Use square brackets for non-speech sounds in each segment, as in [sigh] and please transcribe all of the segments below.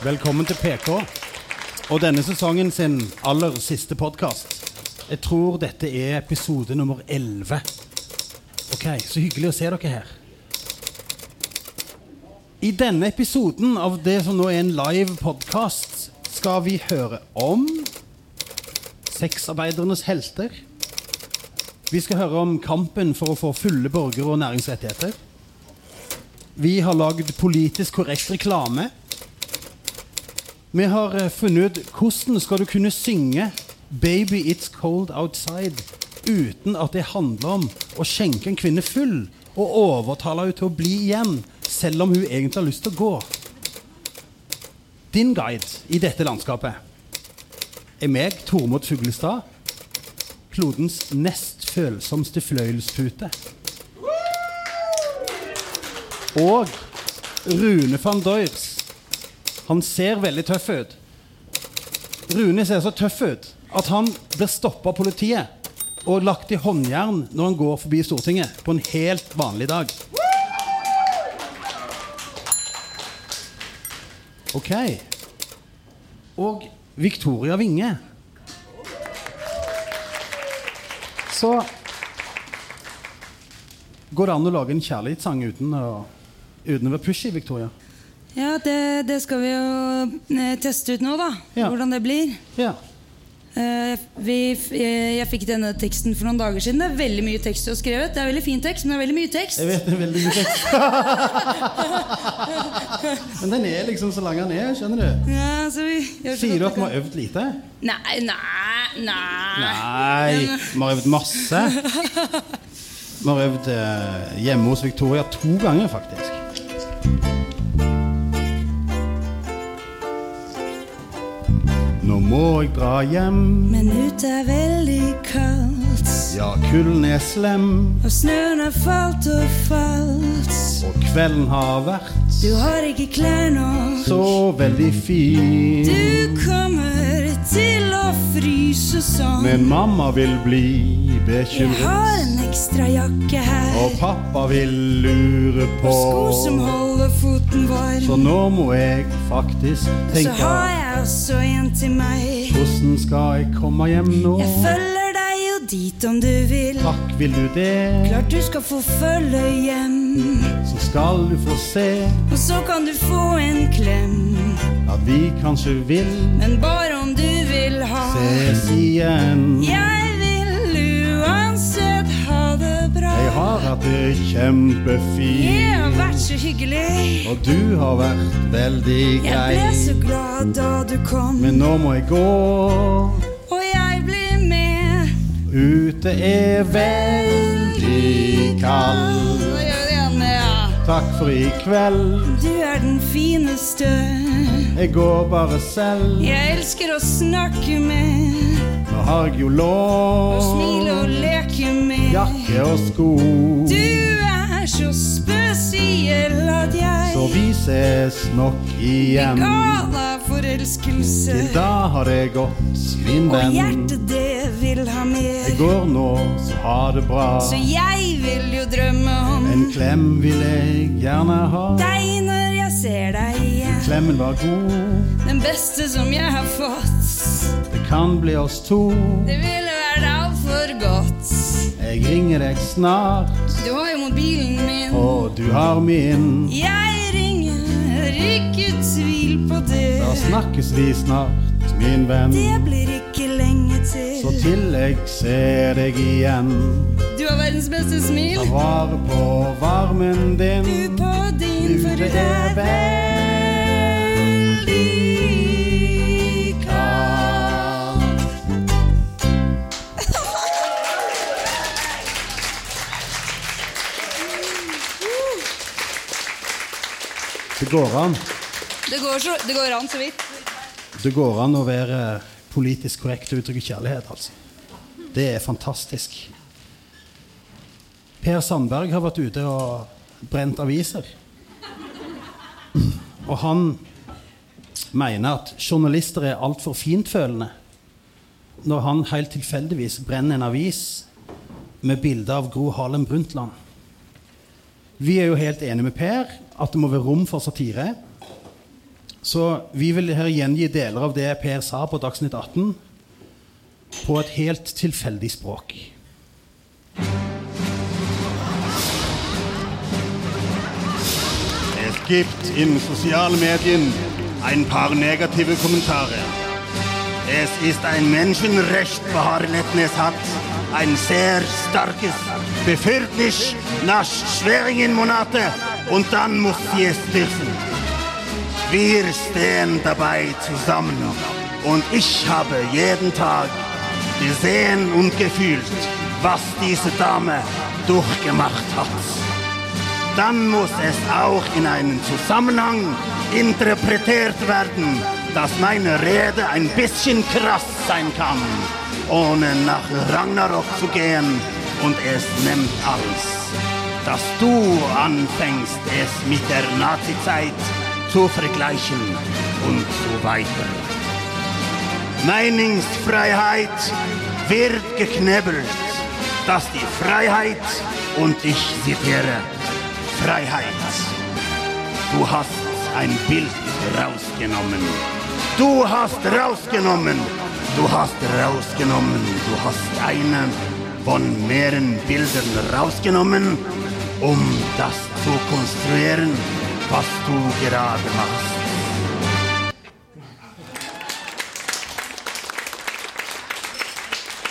Velkommen til PK og denne sesongen sin aller siste podkast. Jeg tror dette er episode nummer 11. Ok, Så hyggelig å se dere her. I denne episoden av det som nå er en live podkast, skal vi høre om sexarbeidernes helter. Vi skal høre om kampen for å få fulle borgere og næringsrettigheter. Vi har lagd politisk korrekt reklame. Vi har eh, funnet ut hvordan skal du kunne synge 'Baby It's Cold Outside' uten at det handler om å skjenke en kvinne full og overtale henne til å bli igjen, selv om hun egentlig har lyst til å gå. Din guide i dette landskapet er meg, Tormod Fuglestad, klodens nest følsomste fløyelspute. Og Rune van Doyrs. Han ser veldig tøff ut. Rune ser så tøff ut at han blir stoppa av politiet og lagt i håndjern når han går forbi Stortinget på en helt vanlig dag. Ok. Og Victoria Winge. Så Går det an å lage en kjærlighetssang uten å, uten å være pushy, Victoria? Ja, det, det skal vi jo eh, teste ut nå, da. Ja. Hvordan det blir. Ja. Uh, vi, jeg, jeg fikk denne teksten for noen dager siden. Det er veldig mye tekst du har skrevet. Det er veldig fin tekst, men det er veldig mye tekst. Jeg vet det er veldig mye tekst. [laughs] Men den er liksom så lang den er, skjønner du. Ja, så vi Sier du at vi har øvd lite? Nei, nei, nei. Nei, vi har øvd masse. Vi har øvd eh, hjemme hos Victoria to ganger, faktisk. Må jeg dra hjem, Men ute er veldig kaldt. ja, kulden er slem, Og snøen har falt og falt. og kvelden har vært Du har ikke klær nok. så veldig fin. Du kommer til å fryse sånn. Men mamma vil bli bekymret. Jeg har en ekstra jakke her. og pappa vil lure på. Sko som holder foten varm. Så nå må jeg faktisk tenke Så har jeg også en til meg. Hvordan skal jeg komme hjem nå? Jeg følger deg jo dit om du vil. Takk, vil du det? Klart du skal få følge hjem. Så skal du få se Og så kan du få en klem. At vi kanskje vil Men bare om du vil ha. ses igjen. Jeg vil uansett ha det bra. Jeg har hatt det kjempefint. Jeg har vært så hyggelig. og du har vært veldig grei. Jeg ble så glad da du kom. Men nå må jeg gå. Og jeg blir med. Ute er veldig kald. Takk for i kveld. Du er den fineste. Jeg går bare selv. Jeg elsker å snakke med. Nå har jeg jo lov. Å smile og leke med. jakke og sko. Du er så spesiell at jeg Så vi ses nok igjen. gal gale forelskelse. Til da har det gått, min venn. Og hjertet det vil ha mer. Det går nå, så ha det bra. Så jeg vil jo drømme om En klem vil jeg gjerne ha. deg når jeg ser deg igjen. Klemmen var god, Den beste som jeg har fått. det kan bli oss to. Det ville vært altfor godt. Jeg ringer deg snart, Du har jo mobilen min. og du har min. Jeg ringer, ikke tvil på det. Da snakkes vi snart, min venn. Det blir ikke lenge til. Så til jeg ser deg igjen. Du har verdens beste smil. Ta vare på varmen din. Du på din, for det er er går an. Det går, så, det går an så vidt. Det går an å være politisk korrekt og uttrykke kjærlighet, altså. Det er fantastisk. Per Sandberg har vært ute og brent aviser. Og han mener at journalister er altfor fintfølende når han helt tilfeldigvis brenner en avis med bilde av Gro Harlem Brundtland. Vi er jo helt enige med Per at det må være rom for satire. Så vi vil her gjengi deler av det Per sa på Dagsnytt 18 på et helt tilfeldig språk. Es gibt in sozialen Medien ein paar negative Kommentare. Es ist ein Menschenrecht, Baharletten hat ein sehr starkes Befürchtnis nach schwierigen Monaten und dann muss sie es dürfen. Wir stehen dabei zusammen. Und ich habe jeden Tag gesehen und gefühlt, was diese Dame durchgemacht hat. Dann muss es auch in einen Zusammenhang interpretiert werden, dass meine Rede ein bisschen krass sein kann, ohne nach Ragnarok zu gehen und es nimmt alles. Dass du anfängst, es mit der Nazizeit zu vergleichen und so weiter. Meinungsfreiheit wird geknebelt, dass die Freiheit und ich zitiere, Freiheit. Du hast ein Bild rausgenommen. Du hast rausgenommen. Du hast rausgenommen. Du hast einen von mehreren Bildern rausgenommen, um das zu konstruieren, was du gerade machst.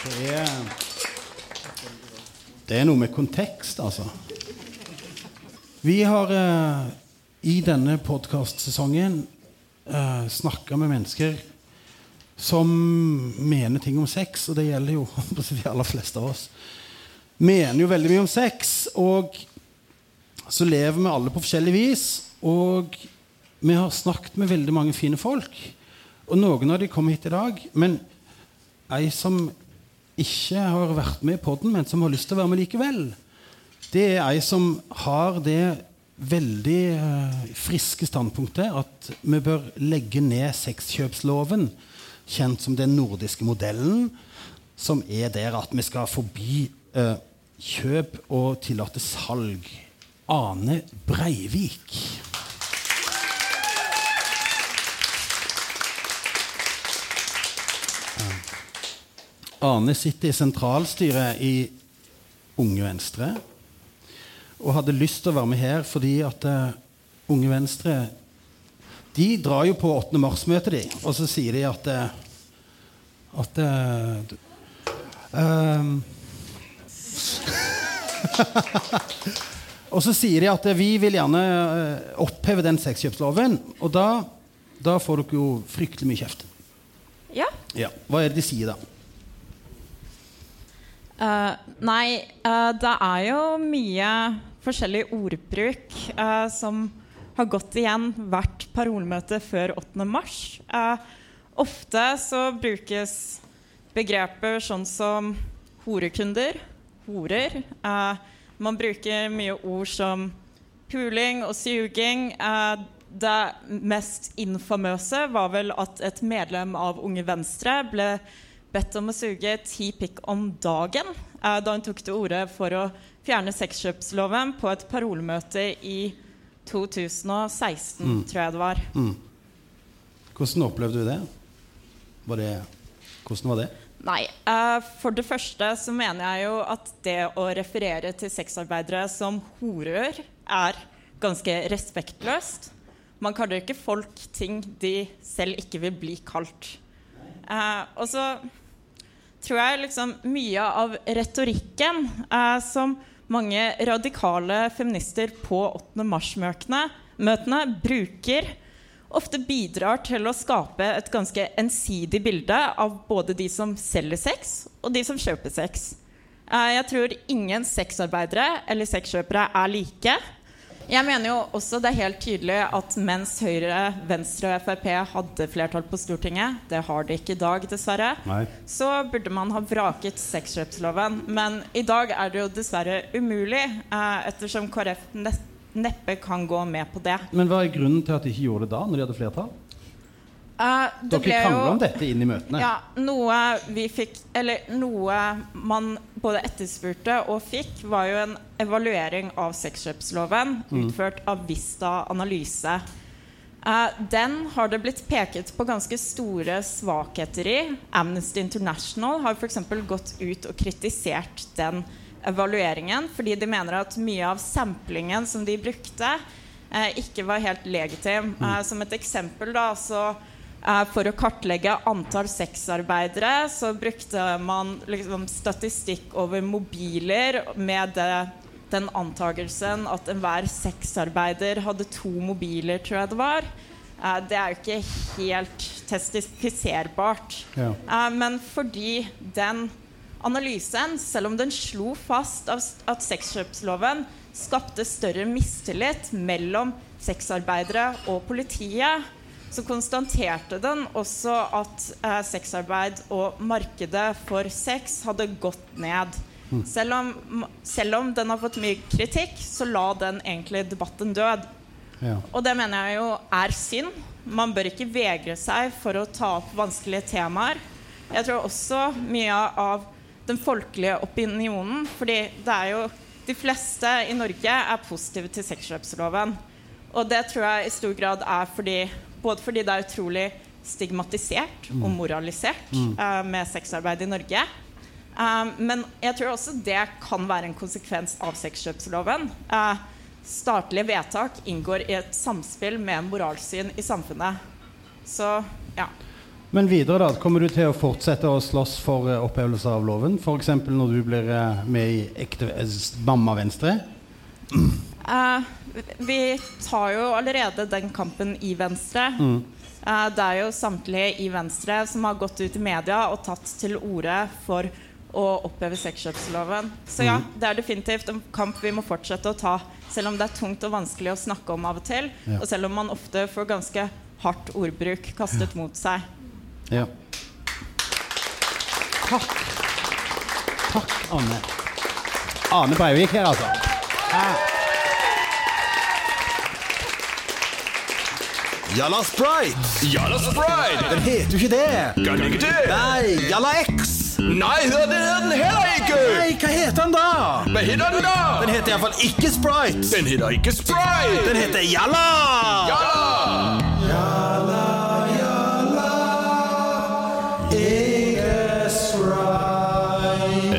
Det er, det er noe med kontekst, altså. Vi har eh, i denne podkastsesongen snakker vi med mennesker som mener ting om sex, og det gjelder jo [laughs] de aller fleste av oss. Mener jo veldig mye om sex, og så lever vi alle på forskjellig vis. Og vi har snakket med veldig mange fine folk, og noen av de kommer hit i dag. Men ei som ikke har vært med i podden, men som har lyst til å være med likevel, det er ei som har det veldig eh, friske standpunktet at vi bør legge ned sexkjøpsloven, kjent som den nordiske modellen, som er der at vi skal forby eh, kjøp og tillate salg. Ane Breivik. Ane sitter i sentralstyret i Unge Venstre og hadde lyst til å være med her fordi at uh, Unge Venstre De drar jo på 8. mars-møtet, de, og så sier de at uh, at uh, [laughs] Og så sier de at vi vil gjerne oppheve den sexkjøpsloven. Og da, da får dere jo fryktelig mye kjeft. Ja. Ja. Hva er det de sier da? Uh, nei, uh, det er jo mye forskjellig ordbruk eh, som har gått igjen hvert parolemøte før 8. mars. ofte så brukes begreper sånn som horekunder, horer. man bruker mye ord som puling og suging. det mest infamøse var vel at et medlem av Unge Venstre ble bedt om å suge ti pikk om dagen eh, da hun tok til orde for å fjerne sexkjøpsloven på et parolemøte i 2016, mm. tror jeg det var. Mm. Hvordan opplevde du det? Var det hvordan var det? Nei, eh, For det første så mener jeg jo at det å referere til sexarbeidere som horer er ganske respektløst. Man kaller ikke folk ting de selv ikke vil bli kalt. Eh, og så tror jeg liksom mye av retorikken eh, som mange radikale feminister på 8. mars-møtene bruker, ofte bidrar til å skape et ganske ensidig bilde av både de som selger sex, og de som kjøper sex. Eh, jeg tror ingen sexarbeidere eller sexkjøpere er like. Jeg mener jo også det er helt tydelig at mens Høyre, Venstre og Frp hadde flertall på Stortinget, det har de ikke i dag, dessverre, Nei. så burde man ha vraket sexkjøpsloven. Men i dag er det jo dessverre umulig, eh, ettersom KrF neppe kan gå med på det. Men hva er grunnen til at de ikke gjorde det da, når de hadde flertall? Uh, Dere krangla om dette inn i møtene? Ja, noe vi fikk Eller noe man både etterspurte og fikk, var jo en evaluering av sexkjøpsloven mm. utført av Vista Analyse. Uh, den har det blitt peket på ganske store svakheter i. Amnesty International har f.eks. gått ut og kritisert den evalueringen fordi de mener at mye av samplingen som de brukte, uh, ikke var helt legitim. Eh, som et eksempel da, så For å kartlegge antall sexarbeidere så brukte man liksom, statistikk over mobiler med det, den antagelsen at enhver sexarbeider hadde to mobiler, tror jeg det var. Eh, det er jo ikke helt testifiserbart. Ja. Eh, men fordi den analysen, selv om den slo fast at sexkjøpsloven skapte større mistillit mellom sexarbeidere og politiet, så konstaterte den også at eh, sexarbeid og markedet for sex hadde gått ned. Selv, om, selv om den har fått mye kritikk, så la den egentlig debatten død. Ja. Og det mener jeg jo er synd. Man bør ikke vegre seg for å ta opp vanskelige temaer. Jeg tror også mye av den folkelige opinionen Fordi det er jo de fleste i Norge er positive til sexkjøpsloven. Og det tror jeg i stor grad er fordi både fordi det er utrolig stigmatisert og moralisert uh, med sexarbeid i Norge. Um, men jeg tror også det kan være en konsekvens av sexkjøpsloven. Uh, statlige vedtak inngår i et samspill med moralsyn i samfunnet. Så ja. Men videre, da. Kommer du til å fortsette å slåss for eh, opphevelse av loven? F.eks. når du blir med i ekte Mamma Venstre? Eh, vi tar jo allerede den kampen i Venstre. Eh, det er jo samtlige i Venstre som har gått ut i media og tatt til orde for å oppheve sexkjøpsloven. Så ja, det er definitivt en kamp vi må fortsette å ta. Selv om det er tungt og vanskelig å snakke om av og til. Ja. Og selv om man ofte får ganske hardt ordbruk kastet mot seg. Ja. Takk. Takk, Anne. Ane Breivik her, altså. Jalla Sprite! Jalla Sprite! Den heter jo ikke det. Kan ikke det? Nei, Jalla X! Nei, det hedder den heller ikke! Nei, hva heter den da? Hva heter den da? Den heter iallfall ikke Sprite. Den heter ikke Sprite! Den heter Jalla! Jalla!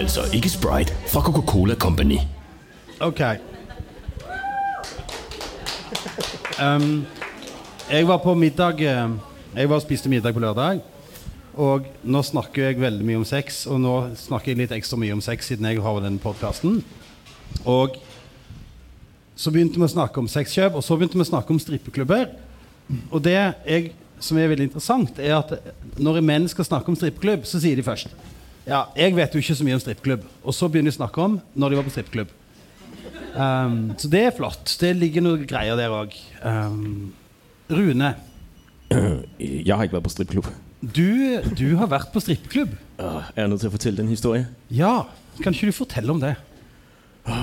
Altså ikke Sprite fra Coca-Cola Company. Ok. Um, jeg var på middag eh, Jeg var og spiste middag på lørdag. Og nå snakker jeg veldig mye om sex, og nå snakker jeg litt ekstra mye om sex siden jeg har denne podkasten. Og så begynte vi å snakke om sexkjøp, og så begynte vi å snakke om strippeklubber. Og det jeg, som er veldig interessant, er at når menn skal snakke om strippeklubb, så sier de først Ja, jeg vet jo ikke så mye om strippeklubb. Og så begynner de å snakke om når de var på strippeklubb. Um, så det er flott. Det ligger noen greier der òg. Um, Rune, [clears throat] Jeg har ikke vært på strippeklubb. du, du har vært på strippeklubb. Er jeg nødt til å fortelle den historie? Ja. Kan ikke du fortelle om det?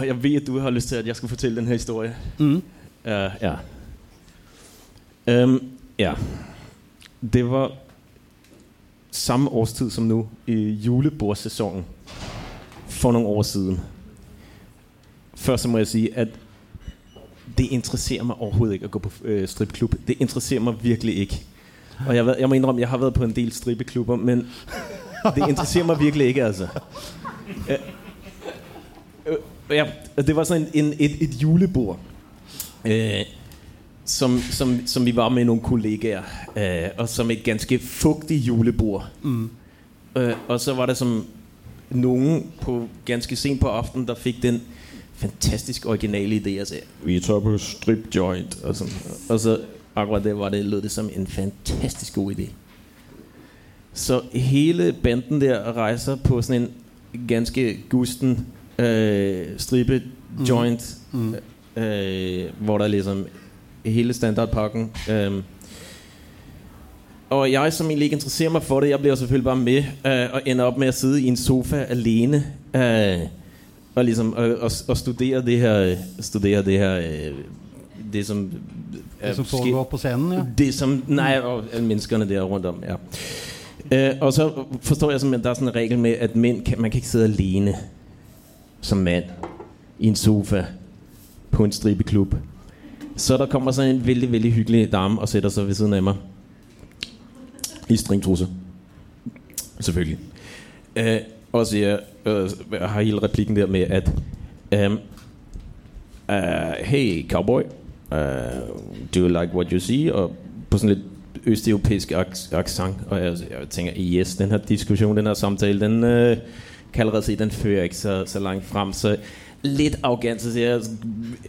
Jeg vet du har lyst til, at jeg skal fortelle denne historien. historie. Mm. Uh, ja. Um, ja. Det var samme årstid som nå, i julebordsesongen for noen år siden. Først så må jeg si at det interesserer mig overhovedet ikke at gå på øh, stripklub. Det interesserer mig virkelig ikke. Og jeg, jeg må indrømme, jeg har været på en del strippeklubber, men det interesserer mig virkelig ikke, altså. Øh, øh, ja, det var sådan en, en, et, et julebord, øh, som, som, som vi var med nogle kollegaer, øh, og som et ganske fugtigt julebord. Mm. Øh, og så var der som nogen på ganske sent på aftenen, der fik den fantastisk originale ideer. Så vi tager på strip joint, og, sådan. og så akkurat det var det, lød det som en fantastisk god idé. Så hele banden der rejser på sådan en ganske gusten øh, stribe joint, mm. øh, hvor der ligesom hele standardpakken. Øh, og jeg, som egentlig ikke interesserer mig for det, jeg bliver selvfølgelig bare med øh, og ender op med at sidde i en sofa alene øh, og ligesom og, og, og studere det her, øh, studere det her, øh, det som Det som foregår på scenen, ja. det som, nei, og menneskene der rundt om, ja. Øh, og så forstår jeg at der er sådan en regel med, at mænd kan, man kan ikke sidde alene som mand i en sofa på en stribeklub. Så der kommer så en veldig, veldig hyggelig dame og sætter seg ved siden av meg. I stringtrusser. Selvfølgelig. Øh, og siger, øh, jeg har hele replikken der med, at um, uh, hey cowboy, uh, do you like what you see? Og på sådan lidt østeuropæisk accent. Og jeg, jeg tænker, yes, den her diskussion, den her samtale, den øh, kan allerede se, den fører ikke så, så langt frem. Så lidt arrogant, så siger jeg,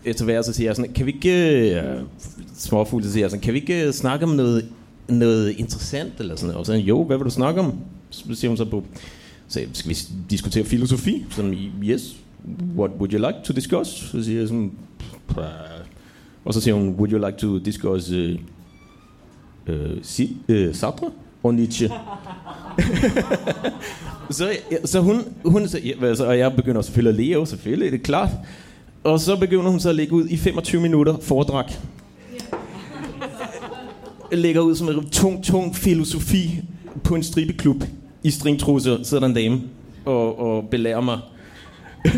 etter hvert, så siger jeg sådan, kan vi ikke, øh, småfugl, så siger jeg sådan, kan vi ikke øh, snakke om noget, noget interessant, eller sådan noget? Og så jo, hvad vil du snakke om? Så siger hun så på, så skal vi diskutere filosofi? Sådan, yes, what would you like to discuss? Så siger jeg sådan, "Pah." og så siger hun, would you like to discuss uh, uh, si, uh, Sartre og Nietzsche? [laughs] så, så hun, hun så, ja, altså, og jeg begynder selvfølgelig at leve, selvfølgelig, det er klart. Og så begynder hun så at lægge ud i 25 minutter foredrag. Lægger ud som en tung, tung filosofi på en stribeklub. I stringtruse sidder der en dame og, og belærer mig. [laughs]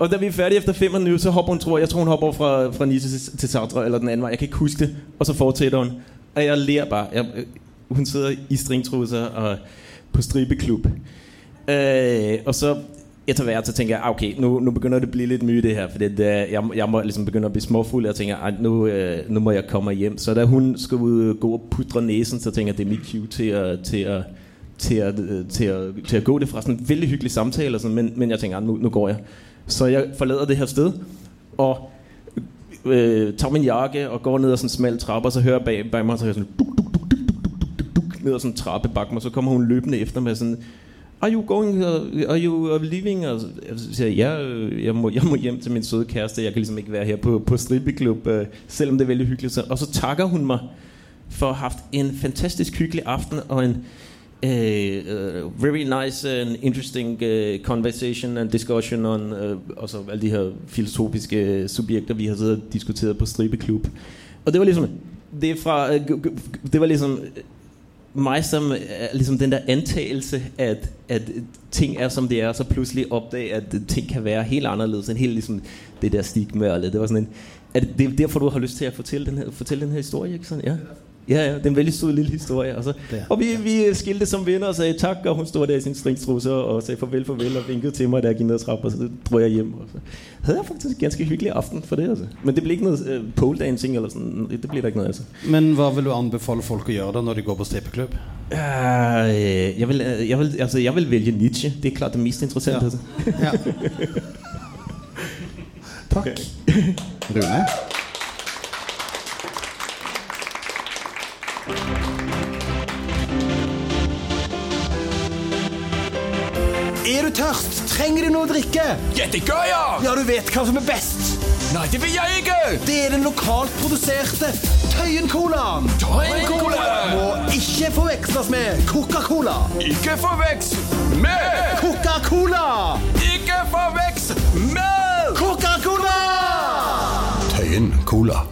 og da vi er færdige efter fem minutter, så hopper hun, tror jeg, tror hun hopper fra, fra Nice til, til Sartre, eller den anden vej. Jeg kan ikke huske det. Og så fortsætter hun. Og jeg ler bare. Jeg, øh, hun sidder i stringtrusser og på stribeklub. Øh, og så etter hvert så tænker jeg, ah, okay, nu, nu begynder det å bli litt mye det her, for det, jeg, jeg må liksom begynde å bli småfuld, jeg tænker, at nå øh, må jeg komme hjem. Så da hun skulle gå og pudre næsen, så tænker jeg, det er mit cue til at, til at, til at, øh, til at, til at gå det fra sådan en veldig hyggelig samtale, sådan, men, men jeg tænker, at nu, nu går jeg. Så jeg forlader det her sted, og øh, tager min jakke og går ned ad en smal trappe, og så hører jeg bag, bag mig, så hører jeg sådan duk, duk, duk, duk, duk, duk, duk, duk, ned en trappe bak mig, så kommer hun løbende efter meg. sådan, Are you going, uh, are you uh, leaving? Og så siger jeg, ja, øh, jeg må, jeg må hjem til min søde kæreste, jeg kan ligesom ikke være her på, på stribeklub, uh, selvom det er veldig hyggeligt. Og så takker hun mig for at have haft en fantastisk hyggelig aften, og en uh, uh, very nice and interesting uh, conversation and discussion on, uh, og så alle de her filosofiske subjekter, vi har siddet og diskuteret på stribeklub. Og det var ligesom, det fra, det var ligesom mig som liksom den der antagelse, at, at ting er som det er, så plutselig oppdage at ting kan være helt anderledes, enn helt liksom, det der stigma. Det var er er derfor, du har lyst til at fortelle den her, fortælle den her historie, ikke er Ja. Ja, ja, det er en veldig sød lille historie. Og, så, Det er. og vi, vi skilte som venner og sa tak, og hun stod der i sin stringstruse og sa farvel, farvel, og vinket til meg da jeg gikk ned trappa, så dro jeg hjem. Og så hadde jeg faktisk en ganske hyggelig aften for det. Altså. Men det blir ikke noe uh, pole dancing eller sånn. Det blir det ikke noe altså. Men hva vil du anbefale folk å gjøre da når de går på strippeklubb? Uh, jeg, vil, øh, jeg, vil, altså, jeg vil velge Nietzsche. Det er klart det mest interessante. Ja. Altså. Ja. [laughs] Takk. Rune? Er du tørst? Trenger du noe å drikke? Jeg! Ja, du vet hva som er best. Nei, det vil jeg ikke! Det er den lokalt produserte Tøyen-colaen. Tøyen-cola! Må ikke forveksles med Coca-Cola. Ikke forveks med! Coca-Cola! Ikke forveks med! Coca-Cola! Tøyen Cola.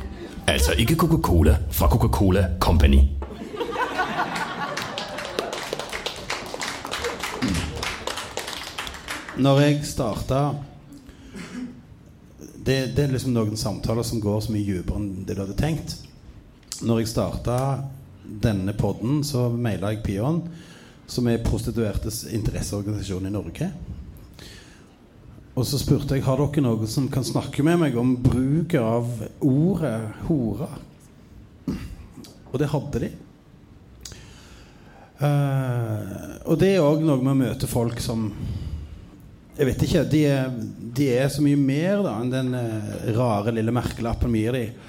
Altså ikke Coca-Cola fra Coca-Cola Company. Når jeg starta det, det er liksom noen samtaler som går så mye dypere enn det du hadde tenkt. Når jeg starta denne podden, så maila jeg Pion, som er prostituertes interesseorganisasjon i Norge. Og så spurte jeg har dere noen som kan snakke med meg om bruket av ordet hore. Og det hadde de. Uh, og det er òg noe med å møte folk som Jeg vet ikke. De er, de er så mye mer da enn den eh, rare lille merkelappen vi gir dem.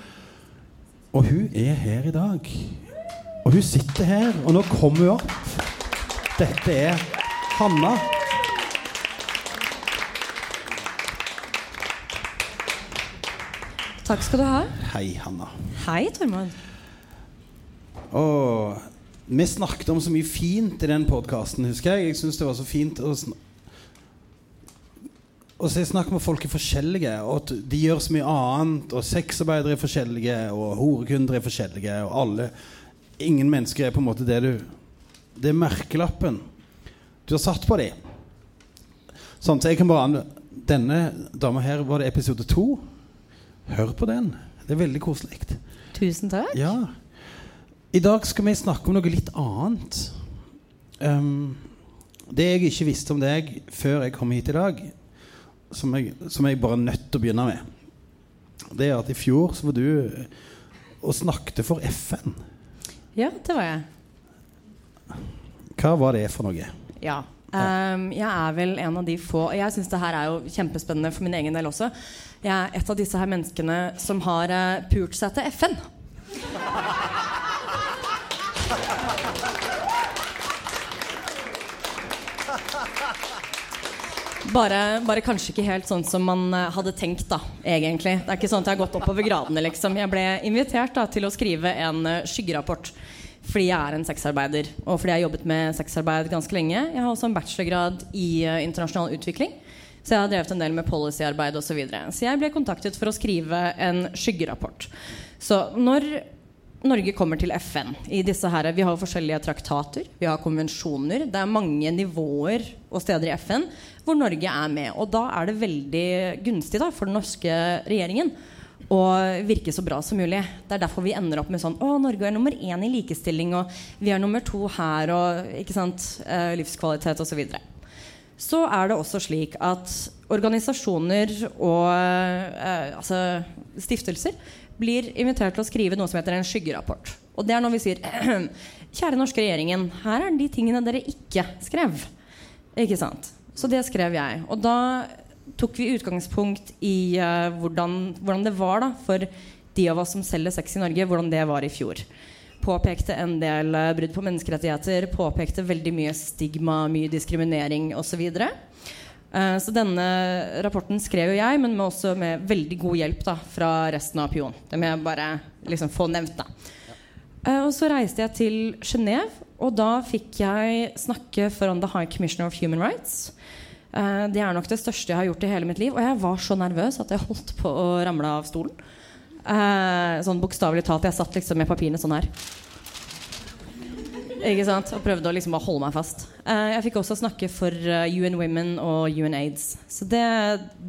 Og hun er her i dag. Og hun sitter her, og nå kommer hun opp. Dette er Hanna. Takk skal du ha. Hei, Hanna. Hei, Tormod. Og vi snakket om så mye fint i den podkasten, husker jeg. Jeg syns det var så fint å sn og så jeg snakker med folk er forskjellige, og at de gjør så mye annet. Og sexarbeidere er forskjellige, og horekunder er forskjellige, og alle Ingen mennesker er på en måte det du Det er merkelappen du har satt på dem. Sånn, så jeg kan bare Denne dama her var det episode to. Hør på den. Det er veldig koselig. Tusen takk. Ja. I dag skal vi snakke om noe litt annet. Um, det jeg ikke visste om deg før jeg kom hit i dag, som jeg, som jeg bare er nødt til å begynne med, det er at i fjor så var du og snakket for FN. Ja, det var jeg. Hva var det for noe? Ja. Um, jeg er vel en av de få Jeg syns det her er jo kjempespennende for min egen del også. Jeg er et av disse her menneskene som har uh, pult seg til FN. Bare, bare kanskje ikke helt sånn som man eh, hadde tenkt, da, egentlig. Det er ikke sånn at jeg har gått oppover gradene, liksom. Jeg ble invitert da, til å skrive en uh, skyggerapport fordi jeg er en sexarbeider, og fordi jeg har jobbet med sexarbeid ganske lenge. Jeg har også en bachelorgrad i uh, internasjonal utvikling, så jeg har drevet en del med policyarbeid osv. Så, videre. så jeg ble kontaktet for å skrive en skyggerapport. Så når Norge kommer til FN i disse her, Vi har forskjellige traktater, vi har konvensjoner. Det er mange nivåer og steder i FN hvor Norge er med. Og da er det veldig gunstig da, for den norske regjeringen å virke så bra som mulig. Det er derfor vi ender opp med sånn Å, Norge er nummer én i likestilling, og vi er nummer to her, og ikke sant, eh, livskvalitet osv. Så, videre. så er det også slik at organisasjoner og eh, altså stiftelser blir invitert til å skrive noe som heter en skyggerapport. Og det er når vi sier [clears throat] Kjære norske regjeringen, her er de tingene dere ikke skrev. Ikke sant? Så det skrev jeg. Og da tok vi utgangspunkt i uh, hvordan, hvordan, det var da, for de av oss som selger sex i Norge, hvordan det var i fjor. Påpekte en del uh, brudd på menneskerettigheter, påpekte veldig mye stigma, mye diskriminering osv. Så, uh, så denne rapporten skrev jo jeg, men med også med veldig god hjelp da, fra resten av Pion. Det må jeg bare liksom få nevnt. da. Uh, og så reiste jeg til Genéve, og da fikk jeg snakke foran The High Commissioner of Human Rights. Uh, det er nok det største jeg har gjort i hele mitt liv. Og jeg var så nervøs at jeg holdt på å ramle av stolen. Sånn bokstavelig talt. Jeg satt liksom med papirene sånn her. Ikke sant? Og prøvde å liksom holde meg fast. Uh, jeg fikk også snakke for UN Women og UN Aids. Så det,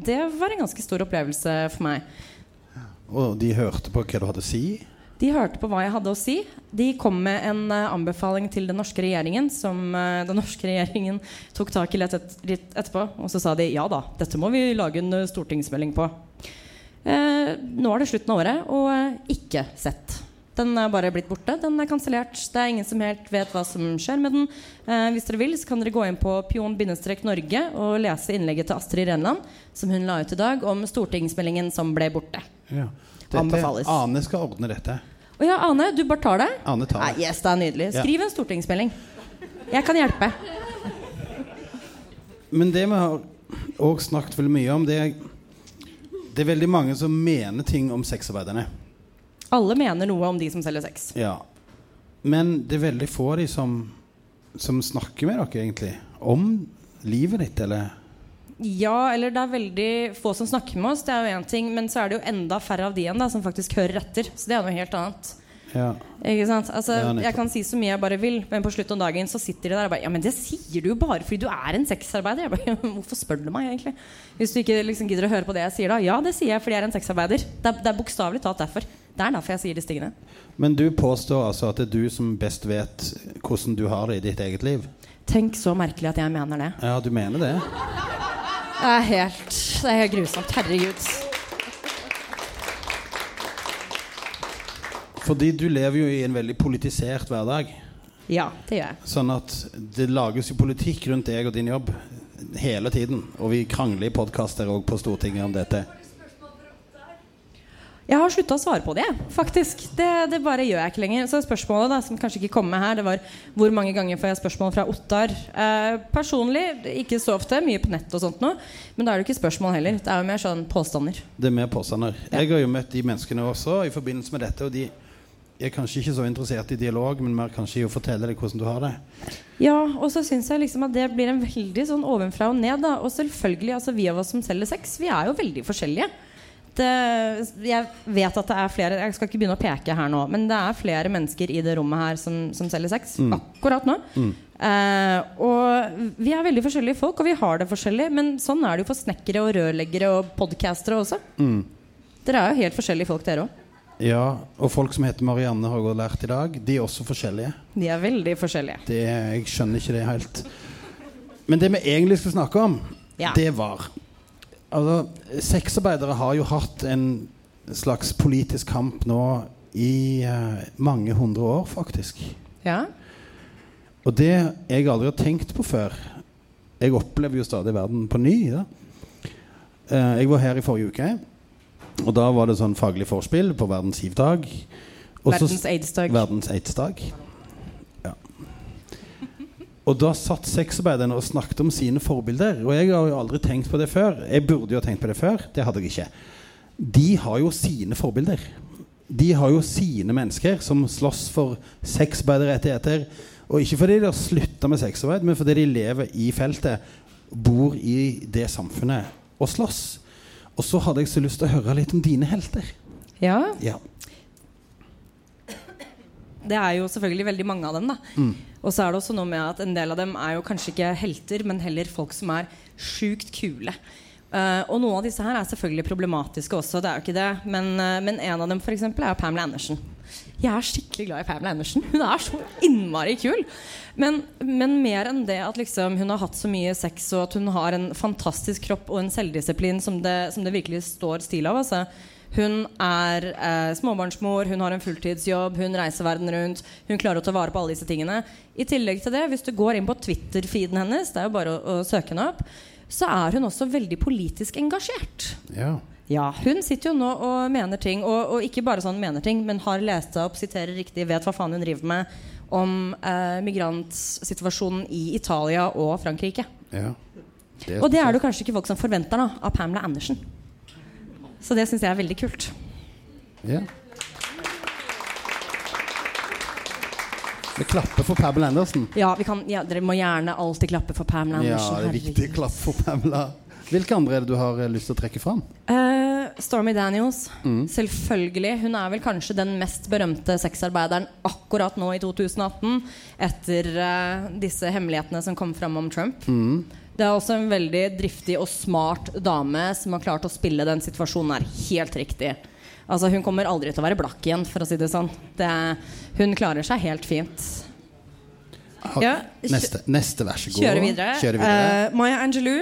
det var en ganske stor opplevelse for meg. Og de hørte på hva du hadde å si? De hørte på hva jeg hadde å si. De kom med en uh, anbefaling til den norske regjeringen, som den norske regjeringen tok tak i litt, et, litt, etterpå. Og så sa de ja da, dette må vi lage en stortingsmelding på. nå er det slutten av året, og ikke sett. Den er bare blitt borte. Den er kansellert. Det er ingen som helt vet hva som skjer med den. hvis dere vil, så kan dere gå inn på pion-norge og lese innlegget til Astrid Renland, som hun la ut i dag, om stortingsmeldingen som ble borte. Ja. Dette, Anbefales. Ane skal ordne dette. Å ja, Ane, du bare tar det? Ane tar det. Ah, yes, det er nydelig. Skriv en stortingsmelding. Jeg kan hjelpe. Men det vi har òg snakket veldig mye om, det er Det er veldig mange som mener ting om sexarbeiderne. Alle mener noe om de som selger sex. Ja. Men det er veldig få av de som, som snakker med dere, egentlig. Om livet ditt, eller ja, eller det er veldig få som snakker med oss. Det er jo én ting. Men så er det jo enda færre av de igjen da, som faktisk hører etter. Så det er noe helt annet. Ja. Altså, ja, jeg kan si så mye jeg bare vil, men på slutten av dagen så sitter de der og bare Ja, men det sier du jo bare fordi du er en sexarbeider. Bare, [laughs] Hvorfor spør du meg, egentlig? Hvis du ikke liksom gidder å høre på det jeg sier da. Ja, det sier jeg fordi jeg er en sexarbeider. Det er, det er bokstavelig talt derfor. Det er derfor jeg sier disse tingene. Men du påstår altså at det er du som best vet hvordan du har det i ditt eget liv? Tenk så merkelig at jeg mener det. Ja, du mener det? Det er helt, det er helt grusomt. Herregud. Fordi du lever jo i en veldig politisert hverdag. Ja, det gjør jeg. Sånn at det lages jo politikk rundt deg og din jobb hele tiden. Og vi krangler i podkaster òg på Stortinget om dette. Jeg har slutta å svare på det, faktisk. Det, det, bare gjør jeg ikke lenger. Så spørsmålet da, som kanskje ikke kom med her, det var hvor mange ganger får jeg spørsmål fra Ottar? Eh, personlig ikke så ofte. Mye på nett og sånt noe. Men da er det ikke spørsmål heller. Det er jo mer sånn påstander. Det er mer påstander. Ja. Jeg har jo møtt de menneskene også i forbindelse med dette. Og de er kanskje ikke så interessert i dialog, men mer kanskje i å fortelle deg hvordan du har det. Ja, og så syns jeg liksom at det blir en veldig sånn ovenfra og ned. Da. Og selvfølgelig, altså vi av oss som selger sex, vi er jo veldig forskjellige Det, Jeg vet at det er flere Jeg skal ikke begynne å peke her nå, men det er flere mennesker i det rommet her som, som selger sex mm. akkurat nå. Mm. Uh, og vi er veldig forskjellige folk, og vi har det forskjellig. Men sånn er det jo for snekkere og rørleggere og podcastere også. Mm. Dere er jo helt forskjellige folk, dere òg. Ja, og folk som heter Marianne, har jeg lært i dag. De er også forskjellige. De er veldig forskjellige. Det, jeg skjønner ikke det helt. Men det vi egentlig skal snakke om, Ja. det var Altså, sexarbeidere har jo hatt en slags politisk kamp nå i uh, mange hundre år, faktisk. Ja. Og det jeg aldri har tenkt på før Jeg opplever jo stadig verden på ny. Da. Uh, jeg var her i forrige uke, og da var det sånn faglig forspill på verdens hivdag. Verdens aids-dag. Verdens aids-dag. Ja. Og da satt sexarbeiderne og snakket om sine forbilder. Og jeg har jo aldri tenkt på det før. Jeg burde jo ha tenkt på det før. Det hadde jeg ikke. De har jo sine forbilder. De har jo sine mennesker som slåss for sexarbeiderrettigheter. Og ikke fordi de har slutta med sexarbeid, men fordi de lever i feltet, bor i det samfunnet og slåss. Og så hadde jeg så lyst til å høre litt om dine helter. ja. Ja. Det er jo selvfølgelig veldig mange av dem. da Og så er det også noe med at en del av dem er jo kanskje ikke helter, men heller folk som er sjukt kule. Eh, og noen av disse her er selvfølgelig problematiske også, det er jo ikke det. Men, uh, men en av dem for eksempel, er Pamela Andersen. Jeg er skikkelig glad i Pamela Andersen. Hun er så innmari kul. Men, men mer enn det at liksom hun har hatt så mye sex, og at hun har en fantastisk kropp og en selvdisiplin som det, som det virkelig står stil av. Altså. Hun er eh, småbarnsmor, hun har en fulltidsjobb, hun reiser verden rundt. Hun klarer å ta vare på alle disse tingene. I tillegg til det, hvis du går inn på Twitter-feeden hennes, det er jo bare å, å søke henne opp, så er hun også veldig politisk engasjert. ja. Ja, Hun sitter jo nå og mener ting, og, og ikke bare sånn mener ting, men har lest seg opp, siterer riktig, vet hva faen hun driver med om eh, migrantsituasjonen i Italia og Frankrike. ja. Og det er det jo kanskje ikke folk som forventer da, av Pamela Andersen. Så det syns jeg er veldig kult. Ja. Vi klapper for Pamela Andersen. Ja, vi kan, ja, Dere må gjerne alltid klappe for Pamela Ja, det er viktig å klappe for Pamela. Hvilke andre er det du har eh, lyst til å trekke fram? Uh, Stormy Daniels. Mm. Selvfølgelig. Hun er vel kanskje den mest berømte sexarbeideren akkurat nå i 2018. Etter uh, disse hemmelighetene som kom fram om Trump. Mm. Det er også en veldig driftig og smart dame som har klart å spille den situasjonen her helt riktig. Altså Hun kommer aldri til å være blakk igjen, for å si det sånn. Det, hun klarer seg helt fint. Ja, neste, neste, vær så god. Kjøre videre. Kjøre videre. Uh, Maya Angelou.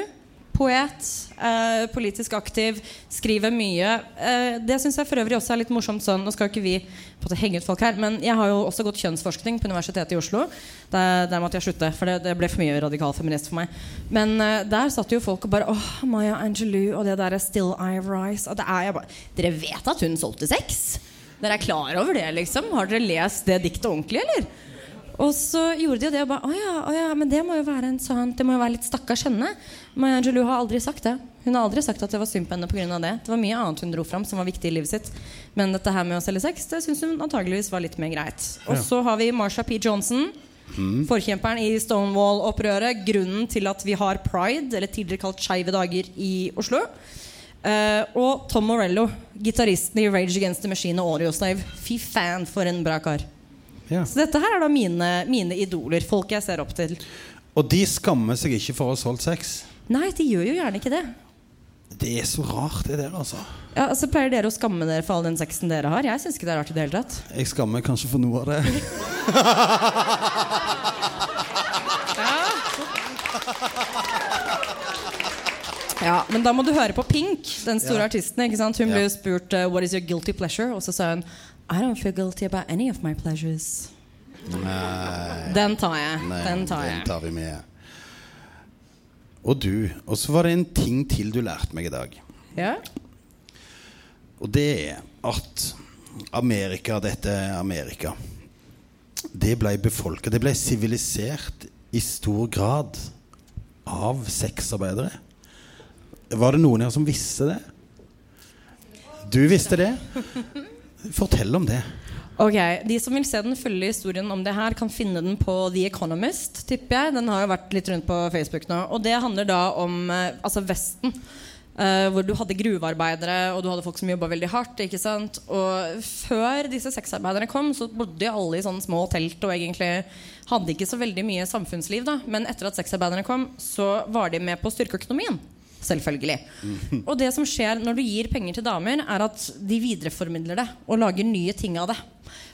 Poet. eh, politisk aktiv. Skriver mye. Eh, det syns jeg for øvrig også er litt morsomt. sånn Nå skal ikke vi på måte henge ut folk her, men jeg har jo også gått kjønnsforskning på Universitetet i Oslo. Der, der måtte jeg slutte, for det, det ble for mye radikal feminist for meg. Men eh, der satt jo folk og bare Åh, Maya Angelou og det derre Still I Rise. Og det er jeg bare Dere vet at hun solgte sex? Dere er klar over det, liksom? Har dere lest det diktet ordentlig, eller? Og så gjorde de jo det og bare Å ja, å ja, men det må jo være en sånn Det må jo være litt stakkars henne. Maya Angelou har aldri sagt det. Hun har aldri sagt at det var synd på henne pga. det. Det var mye annet hun dro fram som var viktig i livet sitt. Men dette her med å selge sex, det syns hun antageligvis var litt mer greit. Og så har vi Marsha P. Johnson. Forkjemperen i Stonewall-opprøret. Grunnen til at vi har pride, eller tidligere kalt Skeive dager, i Oslo. Uh, og Tom Morello, gitaristen i Rage Against the Machine og Audioslave. Fy fan, for en bra kar. Ja. Så dette her er da mine, mine idoler. Folk jeg ser opp til. Og de skammer seg ikke for å ha solgt sex. Nei, de gjør jo gjerne ikke det. Det er så rart, det der, altså. Ja, altså Pleier dere å skamme dere for all den sexen dere har? Jeg syns ikke det er rart i det hele tatt. Jeg skammer kanskje for noe av det. [laughs] Ja, Men da må du høre på Pink, den store Ja. artisten. ikke sant? Hun ble jo spurt uh, 'What is your guilty pleasure?' Og så sa hun 'I don't feel guilty about any of my pleasures'. Nei, Den tar jeg. nei, den tar den tar vi med. Og du. Og så var det en ting til du lærte meg i dag. Ja? Og det er at Amerika, dette er Amerika, det ble befolka Det ble sivilisert i stor grad av sexarbeidere. Var det noen her som visste det? Du visste det? Fortell om det. Ok, De som vil se den fulle historien om det her, kan finne den på The Economist. tipper jeg Den har jo vært litt rundt på Facebook nå. Og det handler da om eh, altså Vesten. Uh, hvor du hadde gruvearbeidere og du hadde folk som jobba veldig hardt. ikke sant? Og før disse sexarbeiderne kom, så bodde alle i sånne små telt og egentlig hadde ikke så veldig mye samfunnsliv. da Men etter at sexarbeiderne kom, så var de med på å styrke Mm. Selvfølgelig. Og det som skjer når du gir penger til damer, er at de videreformidler det og lager nye ting av det.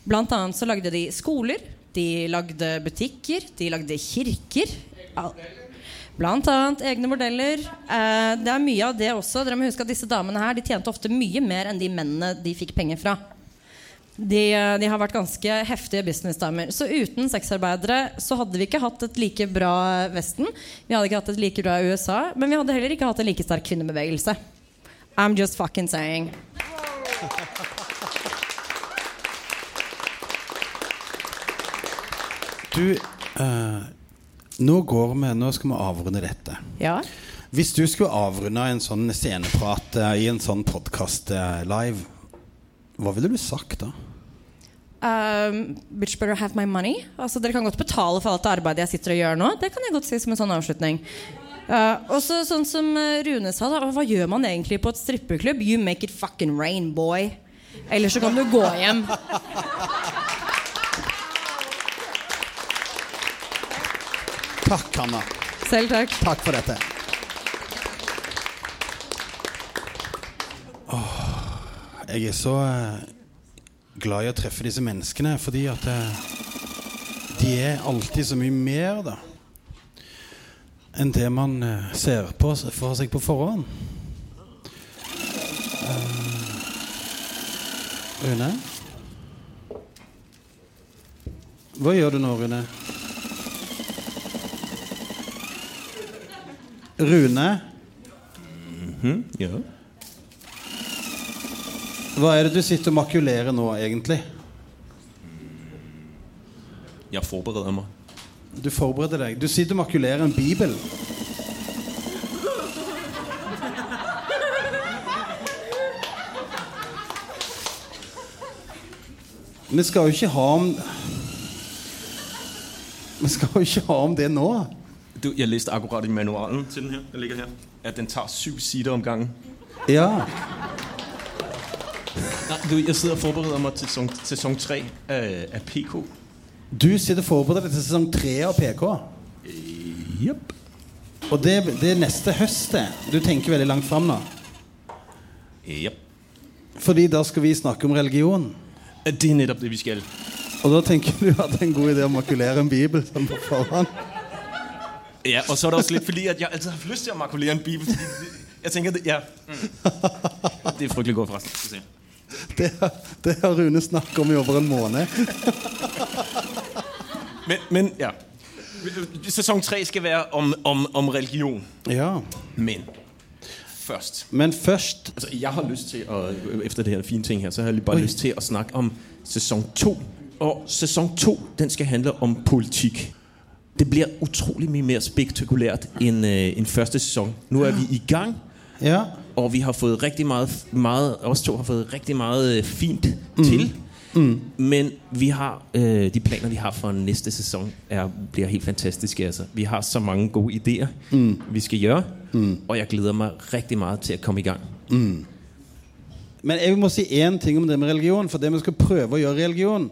Blant annet så lagde de skoler, de lagde butikker, de lagde kirker. Blant annet egne modeller. Eh, det er mye av det også. Dere må huske at disse damene her De tjente ofte mye mer enn de mennene de fikk penger fra. De, eh, de har vært ganske heftige businessdamer. Så uten sexarbeidere så hadde vi ikke hatt et like bra Vesten. Vi hadde ikke hatt et like bra USA, men vi hadde heller ikke hatt en like sterk kvinnebevegelse. I'm just fucking saying. Du, eh, nå går vi Nå skal vi avrunde dette. Ja. Hvis du skulle avrunde en sånn sceneprat eh, i en sånn podkast live, hva ville du sagt da? Um, bitch better have my money. Altså, dere kan godt betale for alt det arbeidet jeg sitter og gjør nå. Det kan jeg godt si som en sånn avslutning. Uh, og så sånn som uh, Rune sa, da, hva gjør man egentlig på et strippeklubb? You make it fucking rain, boy. Eller så kan du gå hjem. Takk, Hanna. Selv takk. Takk for dette. Oh, jeg er så eh, glad i å treffe disse menneskene, fordi at eh, de er alltid så mye mer, da. Enn det man eh, ser på for seg på forhånd. Eh, Rune? Hva gjør du nå, Rune? Rune? Ja. Hva er det du sitter og makulerer nå, egentlig? Jeg forbereder meg. Du forbereder deg. Du sitter og makulerer en bibel. Vi skal jo ikke ha om Vi skal jo ikke ha om det nå. Du, jeg leste akkurat i manualen til den her, den ligger her, at den tar syv sider om gangen. Ja. Nej, du, jeg sidder og forbereder mig til sæson, sæson 3 af, af PK. Du sitter og forbereder deg til sesong tre av PK. Jepp. Og det, det er neste høst, det. Du tenker veldig langt fram nå. Jepp. Fordi da skal vi snakke om religion. Det er nettopp det, vi skal. Og da tenker du at det er en god idé å makulere en bibel sånn på forhånd? Ja, og så er det også litt fordi, at jeg alltid har lyst til å makulere en bibel. Jeg tenker, det, ja. Mm. [laughs] Det er fryktelig godt forresten. [laughs] Det, det har Rune snakket om i over en måned. [laughs] Men, men ja. Sæson tre skal være om, om, om religion. Ja. Men først. Men først Altså, jeg har lyst til å, efter det her fine ting her, så har jeg bare Oi. lyst til å snakke om sæson to. Og sæson to den skal handle om politikk. Det blir utrolig mye mer spektakulært enn øh, end første sæson. Nå er vi i gang, Ja. Og vi har fået rigtig meget, meget os to har fået rigtig meget øh, fint mm. til. Mm. Men vi har øh, de planer, vi har for næste sæson, er, bliver helt fantastiske. Altså. Vi har så mange gode idéer, mm. vi skal gjøre, mm. og jeg glæder mig rigtig meget til at komme i gang. Men jeg må si én ting om det med religion. For det vi skal prøve å gjøre i religion,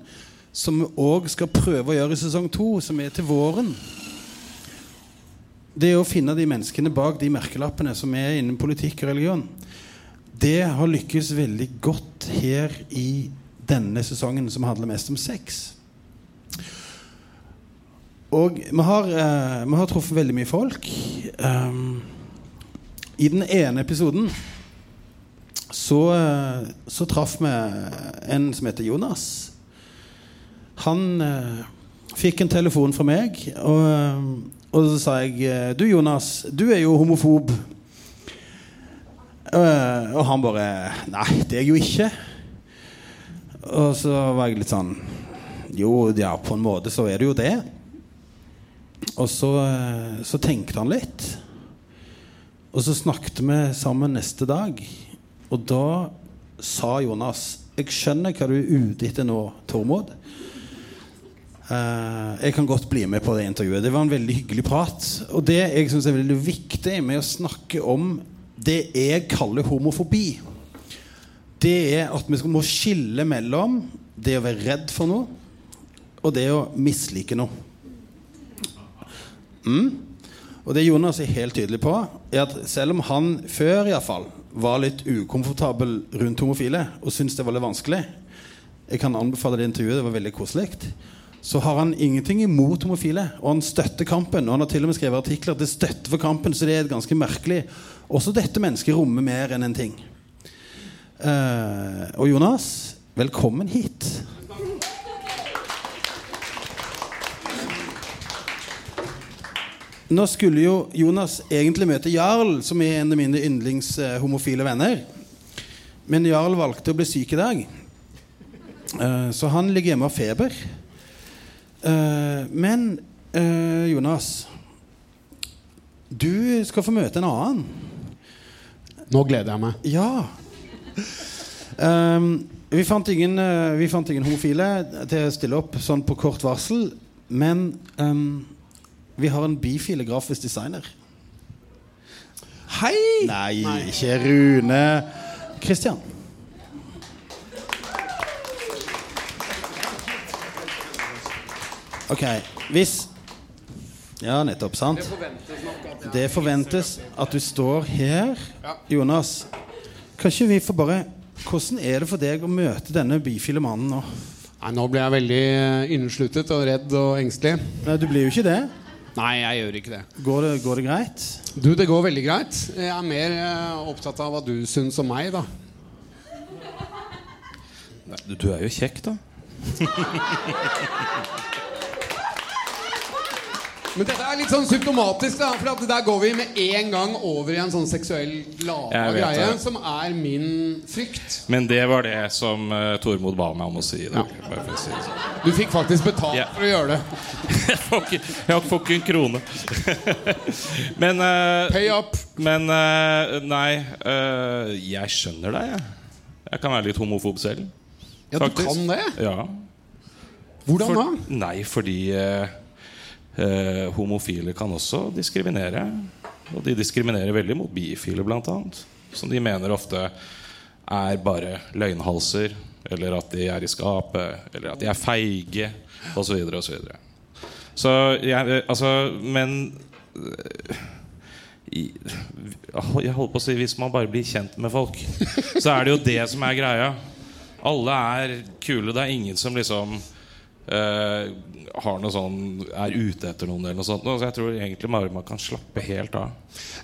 som vi òg skal prøve å gjøre i sesong to, som er til våren Det å finne de menneskene bak de merkelappene som er innen politikk og religion. Det har lykkes veldig godt her i denne sesongen, som handler mest om sex. Og vi har, eh, vi har truffet veldig mye folk. Um, I den ene episoden så, eh, så traff vi en som heter Jonas. Han eh, fikk en telefon fra meg, og, eh, og så sa jeg eh, Du, Jonas, du er jo homofob. Eh, og han bare Nei, det er jeg jo ikke. Og så var jeg litt sånn Jo, ja, på en måte så er det jo det. Og så, eh, så tenkte han litt. Og så snakket vi sammen neste dag. Og da sa Jonas Jeg skjønner hva du er ute etter nå, Tormod. Eh, jeg kan godt bli med på det intervjuet. Det var en veldig hyggelig prat. Og det jeg syns er veldig viktig med å snakke om det jeg kaller homofobi, det er at vi må skille mellom det å være redd for noe og det å mislike noe. Mm. Og det Jonas er helt tydelig på, er at selv om han før i fall var litt ukomfortabel rundt homofile og syntes det var litt vanskelig Jeg kan anbefale det intervjuet, det var veldig koselig. Så har han ingenting imot homofile, og han støtter kampen. Og han har til og med skrevet artikler til støtte for kampen, så det er ganske merkelig. Også dette mennesket rommer mer enn en ting. Uh, og Jonas, velkommen hit. Nå skulle jo Jonas egentlig møte Jarl, som er en av mine yndlings eh, venner. Men Jarl valgte å bli syk i dag. Uh, så han ligger hjemme av feber. Eh, men eh, Jonas Du skal få møte en annen. Nå gleder jeg meg. Ja. Ehm, vi, fant ingen, eh, vi fant ingen homofile til å stille opp sånn på kort varsel. Men um, vi har en bifile grafisk designer. Hei! Nei, ikke Rune. Christian. Ok, hvis Ja, nettopp, sant? Det forventes at du står her. Jonas, Kanskje vi får bare Hvordan er det for deg å møte denne bifile mannen nå? Nei, Nå ble jeg veldig eh, innesluttet og redd og engstelig. Nei, Du blir jo ikke det. Nei, jeg gjør ikke det. Går det, går det greit? Du, Det går veldig greit. Jeg er mer eh, opptatt av hva du syns om meg, da. Du, du er jo kjekk, da. [laughs] Men dette er litt sånn symptomatisk, da, for at der går vi med en gang over i en sånn seksuell lava greie, det. som er min frykt. Men det var det som uh, Tormod ba meg om å si. For å si sånn. Du fikk faktisk betalt yeah. for å gjøre det. [laughs] jeg får ikke, jeg får ikke en krone. [laughs] men uh, Pay up. Men uh, nei, uh, jeg skjønner deg, jeg. Jeg kan være litt homofob selv. Ja, du kan det? Ja. Hvordan For- da? Nei, fordi eh, eh, homofile kan også diskriminere. Og de diskriminerer veldig mot bifile, annet. Som de mener ofte er bare løgnhalser, eller at de er i skapet, eller at de er feige, osv. osv. Så, videre. så jeg Altså, men eh, jeg holder på å si Hvis man bare blir kjent med folk, så er det jo det som er greia. Alle er kule. Det er ingen som liksom eh, har noe sånn er ute etter noen, eller noe sånt. Så jeg tror egentlig man kan slappe helt av.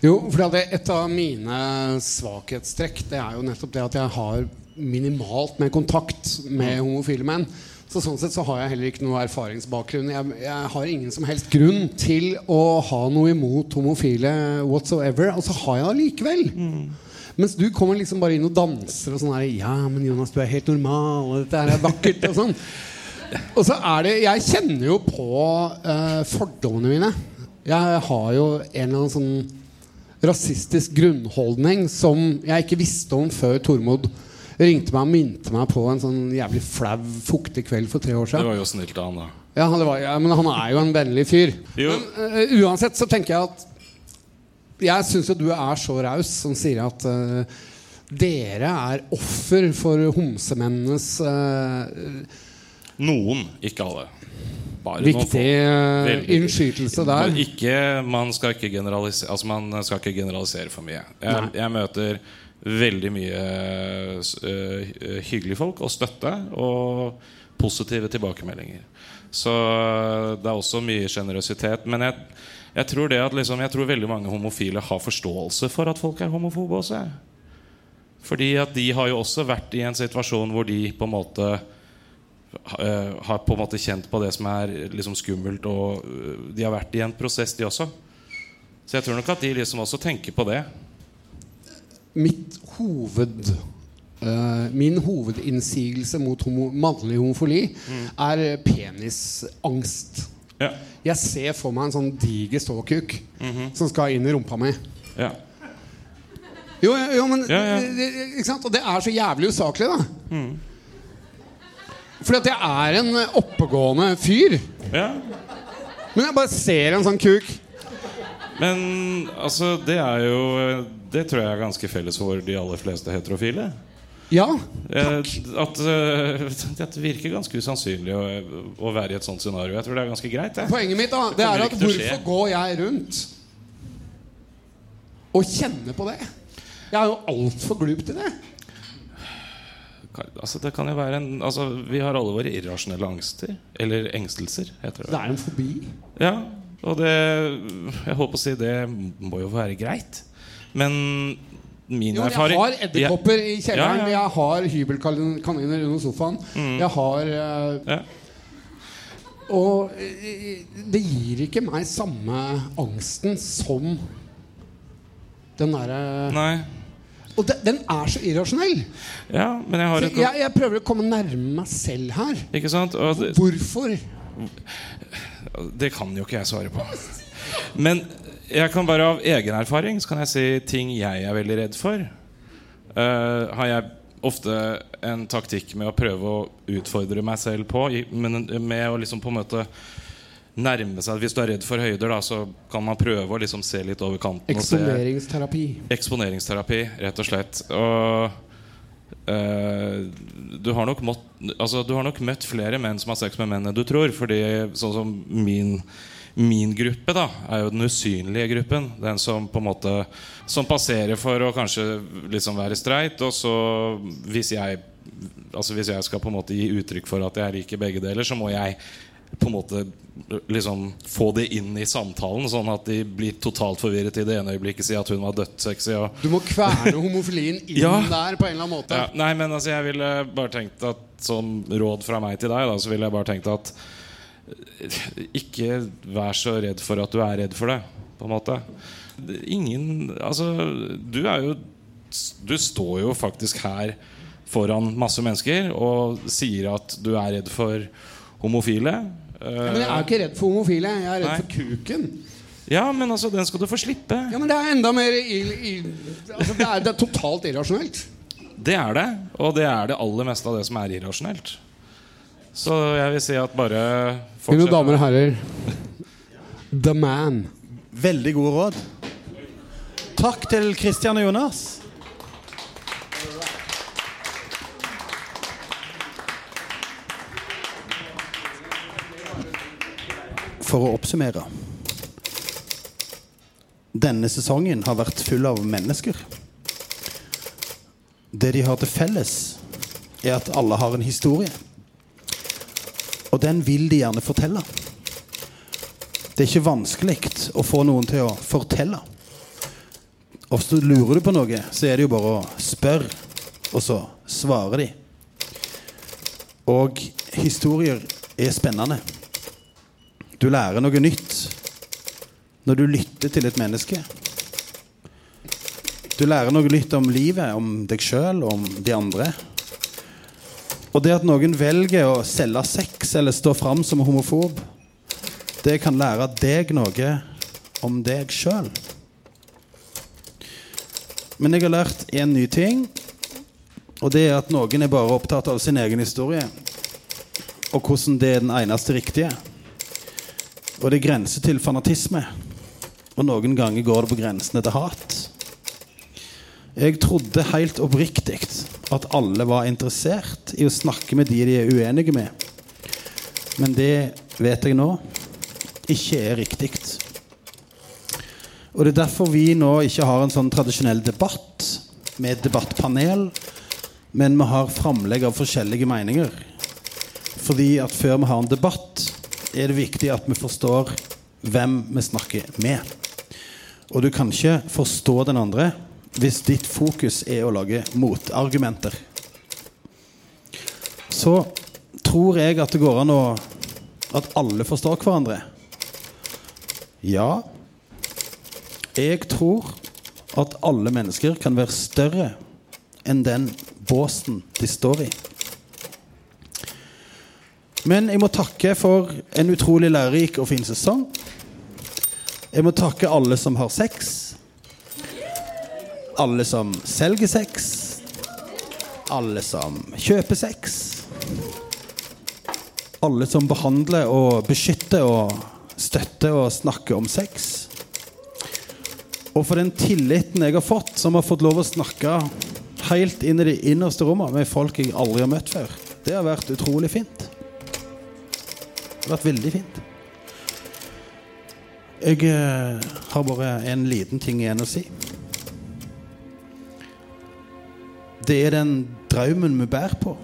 Jo, for et av mine svakhetstrekk Det er jo nettopp det at jeg har minimalt med kontakt med homofile menn. Så sånn sett så har jeg heller ikke noe erfaringsbakgrunn. Jeg, jeg har ingen som helst grunn til å ha noe imot homofile whatsoever. Og så har jeg det likevel. Mens du kommer liksom bare inn og danser og sånn her Ja, men Jonas, du er helt normal, og dette er vakkert, og sånn. [laughs] Og så er det Jeg kjenner jo på eh, fordommene mine. Jeg har jo en eller annen sånn rasistisk grunnholdning som jeg ikke visste om før Tormod ringte meg og minte meg på en sånn jævlig flau, fuktig kveld for tre år siden. Det var jo snilt av han, da. Ja, det var, ja, Men han er jo en vennlig fyr. Men uh, uansett så tenker jeg at Jeg syns jo du er så raus som sier at uh, dere er offer for homsemennenes eh, Noen, ikke alle. Bare viktig uh, Veldig. innskytelse der. Man, Ikke, man skal ikke generalisere Altså man skal ikke generalisere for mye. Jeg, jeg møter veldig mye uh, hyggelige folk og støtte og positive tilbakemeldinger. Så det er også mye sjenerøsitet. Men jeg, jeg tror det at liksom, Jeg tror veldig mange homofile har forståelse for at folk er homofobe også. Fordi at de har jo også vært i en situasjon hvor de på en måte eh, har på en måte kjent på det som er liksom skummelt, og eh, de har vært i en prosess, de også. Så jeg tror nok at de liksom også tenker på det. Mitt hoved uh, Min hovedinnsigelse mot homo, mannlig homofili er penisangst. Ja. Jeg ser for meg en sånn diger ståkuk som skal inn i rumpa mi. Ja. Jo, jo, men Ja, ja. det-? Og det er så jævlig usaklig, da. Fordi at jeg er en oppegående fyr. ja. Men jeg bare ser en sånn kuk. Men altså, det er jo Det tror jeg er ganske felles for de aller fleste heterofile. Ja. takk. At eh, det virker ganske usannsynlig å, å være i et sånt scenario. Jeg tror det er ganske greit. jeg. Poenget mitt da Det er at hvorfor går jeg rundt og kjenner på det. Jeg er jo altfor glup til det. Altså, det kan jo være en altså, Vi har alle våre irrasjonelle angster. Eller engstelser, heter det. Det er en fobi. Ja, og det Jeg holdt på å si det må jo være greit. Men min Jo, erfaring jeg har edderkopper i kjelleren. Ja, ja. Jeg har hybelkaniner under sofaen. Mm. Jeg har uh, Ja. Og eh, det gir ikke meg samme angsten som den derre Nei. Og de, den er så irrasjonell. Ja, men jeg har et jeg, jeg prøver å komme nærme meg selv her. Ikke sant? Og det, Hvorfor? det kan jo ikke jeg svare på. Men jeg kan bare av egen erfaring Så kan jeg si ting jeg er veldig redd for. Uh, har jeg ofte en taktikk med å prøve å utfordre meg selv på. Men med å liksom på en måte nærme seg Hvis du er redd for høyder, da, så kan man prøve å liksom se litt over kanten. Eksponeringsterapi. Eksponeringsterapi, rett og slett. Og uh, du, har nok mått, altså, du har nok møtt flere menn som har sex med menn enn du tror. Fordi sånn som min, min gruppe da er jo den usynlige gruppen. Den som på en måte Som passerer for å kanskje liksom være streit. Og så hvis jeg Altså hvis jeg skal på en måte gi uttrykk for at jeg liker begge deler, så må jeg på en måte liksom få det inn i samtalen, sånn at de blir totalt forvirret i det ene øyeblikket. Si at hun var dødssexy. Og Du må kverne homofilien inn [laughs] Ja. der på en eller annen måte. ja, nei, men altså, jeg ville bare tenkt at som råd fra meg til deg, da, så ville jeg bare tenkt at eh, ikke vær så redd for at du er redd for det, på en måte. Ingen Altså, du er jo Du står jo faktisk her foran masse mennesker og sier at du er redd for homofile. Ja, men jeg er ikke redd for homofile. Jeg er redd Nei. for kuken. Ja, men altså, den skal du få slippe. Ja, men det er enda mer ill, ill, altså, det, er, det er totalt irrasjonelt. Det er det, og det er det aller meste av det som er irrasjonelt. Så jeg vil si at bare Mine damer og herrer, The Man. Veldig gode råd. Takk til Kristian og Jonas. For å oppsummere Denne sesongen har vært full av mennesker. Det de har til felles, er at alle har en historie. Og den vil de gjerne fortelle. Det er ikke vanskelig å få noen til å fortelle. Du lurer du på noe, så er det jo bare å spørre, og så svarer de. Og historier er spennende. Du lærer noe nytt når du lytter til et menneske. Du lærer noe nytt om livet, om deg sjøl om de andre. Og det at noen velger å selge sex eller stå fram som homofob, det kan lære deg noe om deg sjøl. Men jeg har lært én ny ting, og det er at noen er bare opptatt av sin egen historie. Og hvordan det er den eneste riktige. Og det er grenser til fanatisme. Og noen ganger går det på grensene til hat. Jeg trodde helt oppriktig at alle var interessert i å snakke med de de er uenige med. Men det vet jeg nå ikke er riktig. Og det er derfor vi nå ikke har en sånn tradisjonell debatt med debattpanel, men vi har framlegg av forskjellige meninger. Fordi at før vi har en debatt, er det viktig at vi forstår hvem vi snakker med. Og du kan ikke forstå den andre hvis ditt fokus er å lage motargumenter. Så tror jeg at det går an å At alle forstår hverandre. Ja. Jeg tror at alle mennesker kan være større enn den båsen de står i. Men jeg må takke for en utrolig lærerik og fin sesong. Jeg må takke alle som har sex. Alle som selger sex. Alle som kjøper sex. Alle som behandler og beskytter og støtter og snakker om sex. Og for den tilliten jeg har fått, som har fått lov å snakke helt inn i de innerste rommene med folk jeg aldri har møtt før. Det har vært utrolig fint. Vært veldig fint. Jeg eh, har bare en liten ting igjen å si. Det er den drømmen vi bærer på.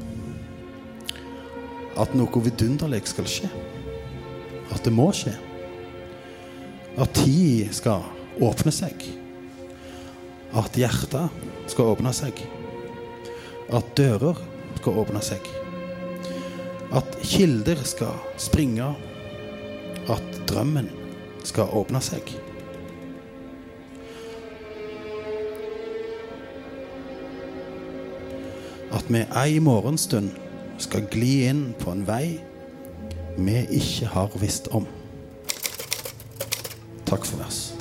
At noe vidunderlig skal skje. At det må skje. At tid skal åpne seg. At hjertet skal åpne seg. At dører skal åpne seg. At kilder skal springe. At drømmen skal åpne seg. At vi ei morgenstund skal gli inn på en vei vi ikke har visst om. Takk for vers.